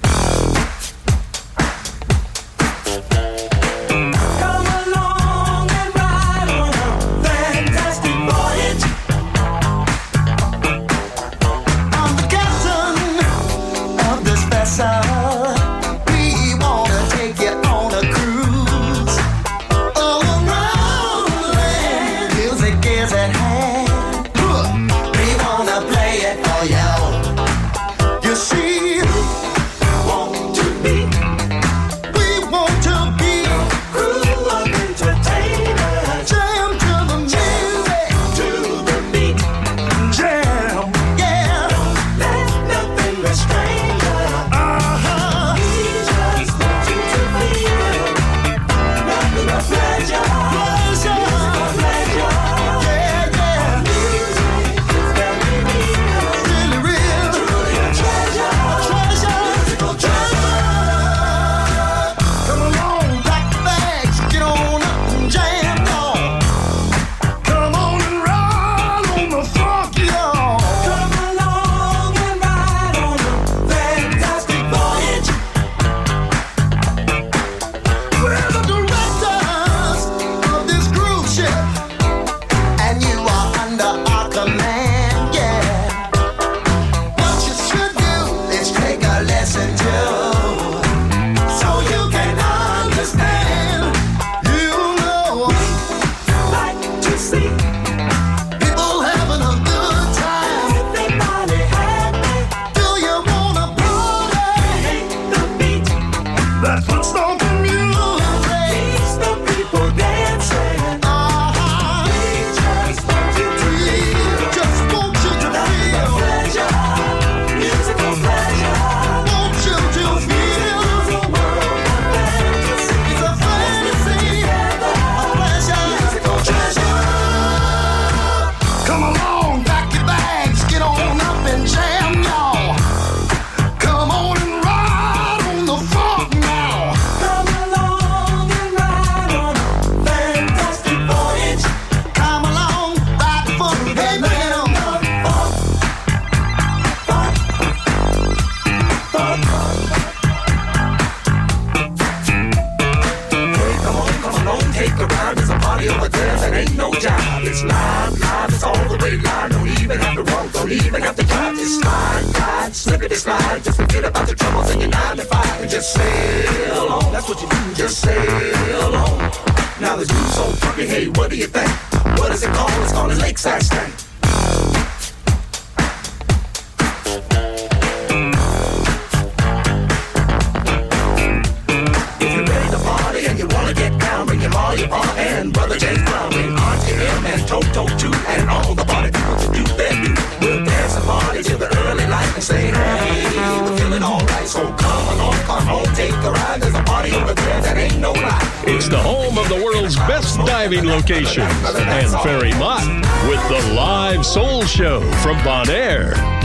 It's the home of the world's best diving locations and Ferry Mott with the live soul show from Bonaire. Ik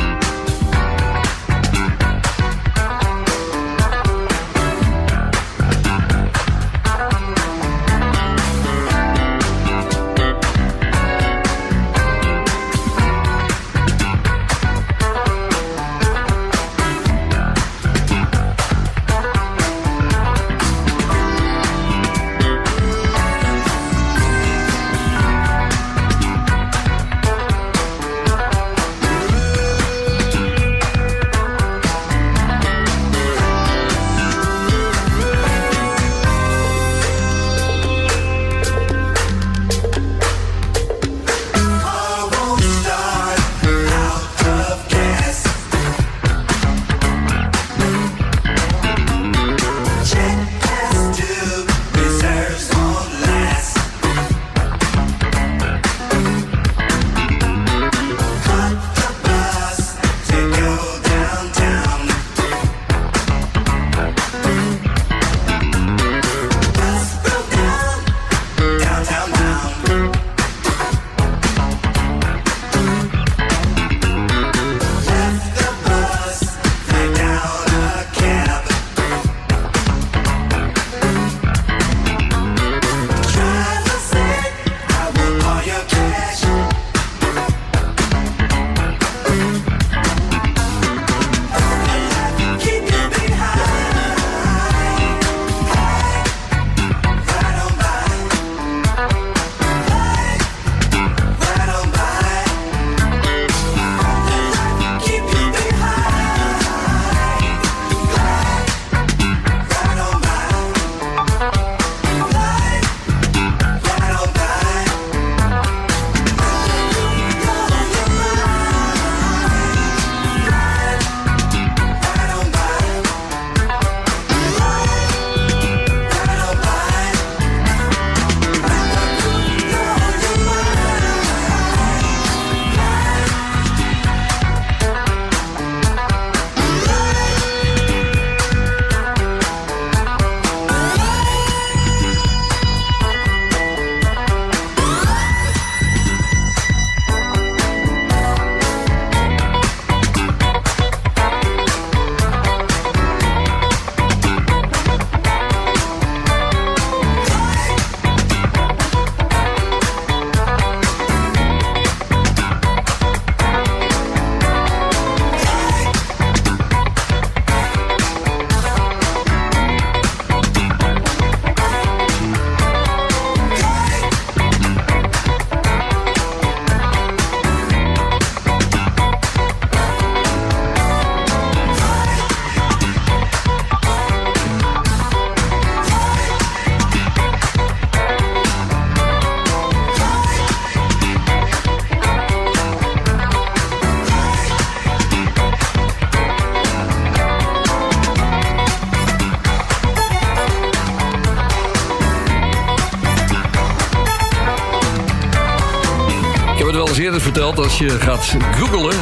als je gaat googlen...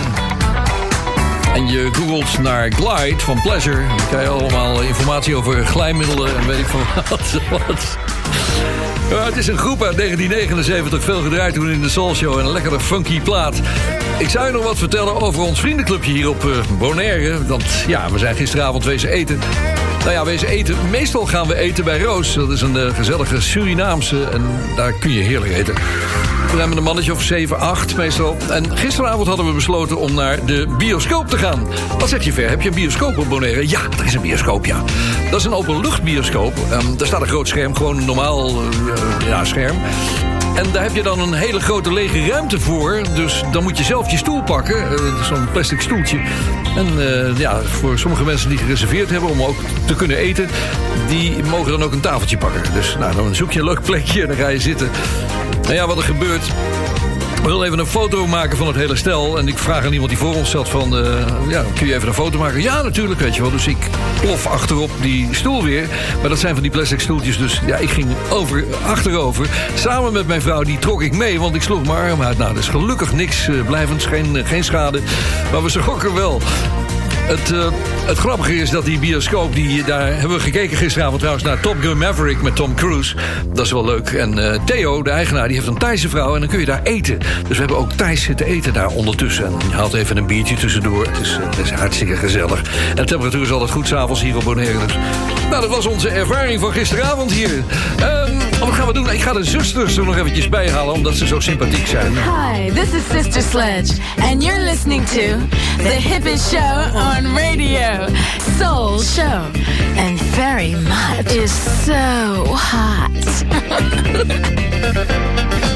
en je googelt naar Glide van Pleasure... dan krijg je allemaal informatie over glijmiddelen en weet ik van wat. wat. Het is een groep uit 1979, veel gedraaid toen in de Soul Show... en een lekkere funky plaat. Ik zou je nog wat vertellen over ons vriendenclubje hier op eh, Bonaire. Want ja, we zijn gisteravond wezen eten... Nou ja, wezen eten. Meestal gaan we eten bij Roos. Dat is een eh, gezellige Surinaamse en daar kun je heerlijk eten. We zijn met een mannetje of 7, 8 meestal. En gisteravond hadden we besloten om naar de bioscoop te gaan. Wat zeg je ver? Heb je een bioscoop op? Ja, er is een bioscoop, ja. Dat is een openluchtbioscoop. Um, daar staat een groot scherm, gewoon een normaal eh, ja, scherm. En daar heb je dan een hele grote lege ruimte voor. Dus dan moet je zelf je stoel pakken. eh, Zo'n plastic stoeltje. En eh, ja, voor sommige mensen die gereserveerd hebben om ook te kunnen eten... die mogen dan ook een tafeltje pakken. Dus nou, dan zoek je een leuk plekje en dan ga je zitten. Nou ja, wat er gebeurt... We willen even een foto maken van het hele stel. En ik vraag aan iemand die voor ons zat van... eh, ja, kun je even een foto maken? Ja, natuurlijk, weet je wel. Dus ik plof achterop die stoel weer. Maar dat zijn van die plastic stoeltjes. Dus ja, ik ging over, achterover. Samen met mijn vrouw, die trok ik mee. Want ik sloeg mijn arm uit. Nou, is gelukkig niks eh, blijvends. Geen, geen schade. Maar we schrokken wel. Het, eh, het grappige is dat die bioscoop, die, daar hebben we gekeken gisteravond trouwens naar Top Gun Maverick met Tom Cruise. Dat is wel leuk. En eh, Theo, de eigenaar, die heeft een Thaise vrouw en dan kun je daar eten. Dus we hebben ook Thais zitten eten daar ondertussen. En je haalt even een biertje tussendoor. Het is, het is hartstikke gezellig. En de temperatuur is altijd goed s'avonds hier op Bonaire. Dus. Nou, dat was onze ervaring van gisteravond hier. Ehm, wat gaan we doen? Ik ga de zusters er nog eventjes bij halen, omdat ze zo sympathiek zijn. Hi, this is Sister Sledge, and you're listening to the hippest show on radio, Soul Show. And very much is so hot.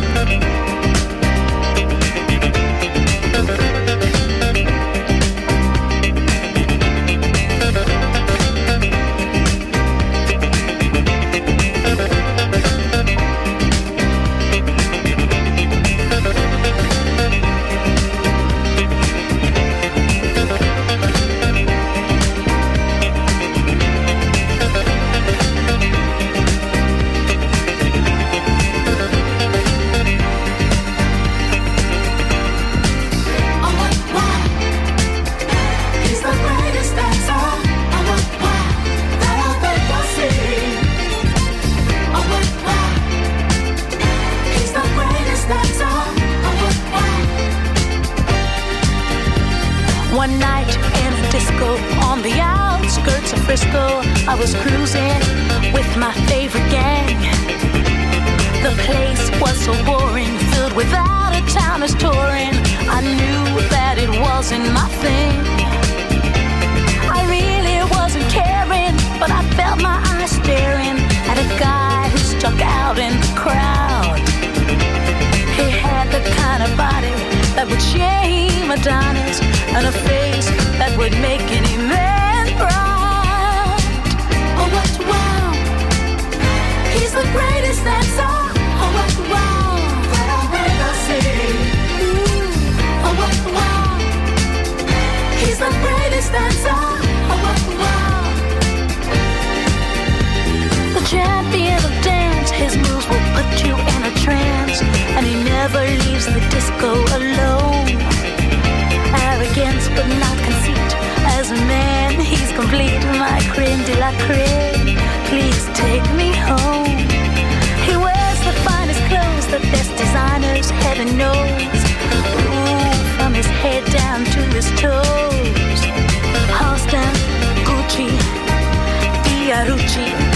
My creme de la creme. Please take me home. He wears the finest clothes, the best designers, heaven knows. Ooh, from his head down to his toes. Halston, Gucci, Fiorucci.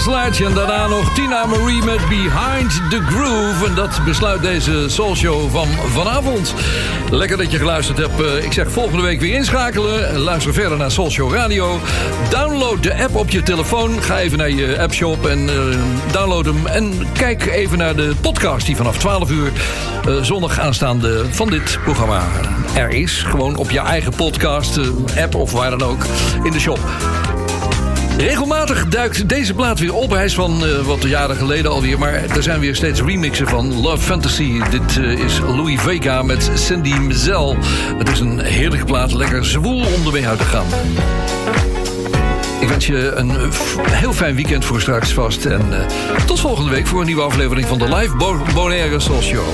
Sledge en daarna nog Tina Marie met Behind the Groove. En dat besluit deze Soul Show van vanavond. Lekker dat je geluisterd hebt. Eh, Ik zeg volgende week weer inschakelen. Luister verder naar Soul Show Radio. Download de app op je telefoon. Ga even naar je appshop en eh, download hem. En kijk even naar de podcast die vanaf 12 uur eh, zondag aanstaande van dit programma er is. Gewoon op je eigen podcast, app of waar dan ook in de shop. Regelmatig duikt deze plaat weer op. Hij is van eh, wat jaren geleden alweer. Maar er zijn weer steeds remixen van Love Fantasy. Dit eh, is Louis Vega met Cindy Mazel. Het is een heerlijke plaat. Lekker zwoel om ermee uit te gaan. Ik wens je een heel fijn weekend voor straks vast. En eh, tot volgende week voor een nieuwe aflevering van de Live Bo Bonaire Soul Show.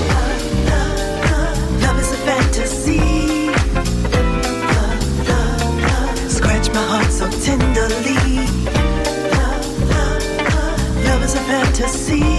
So tenderly.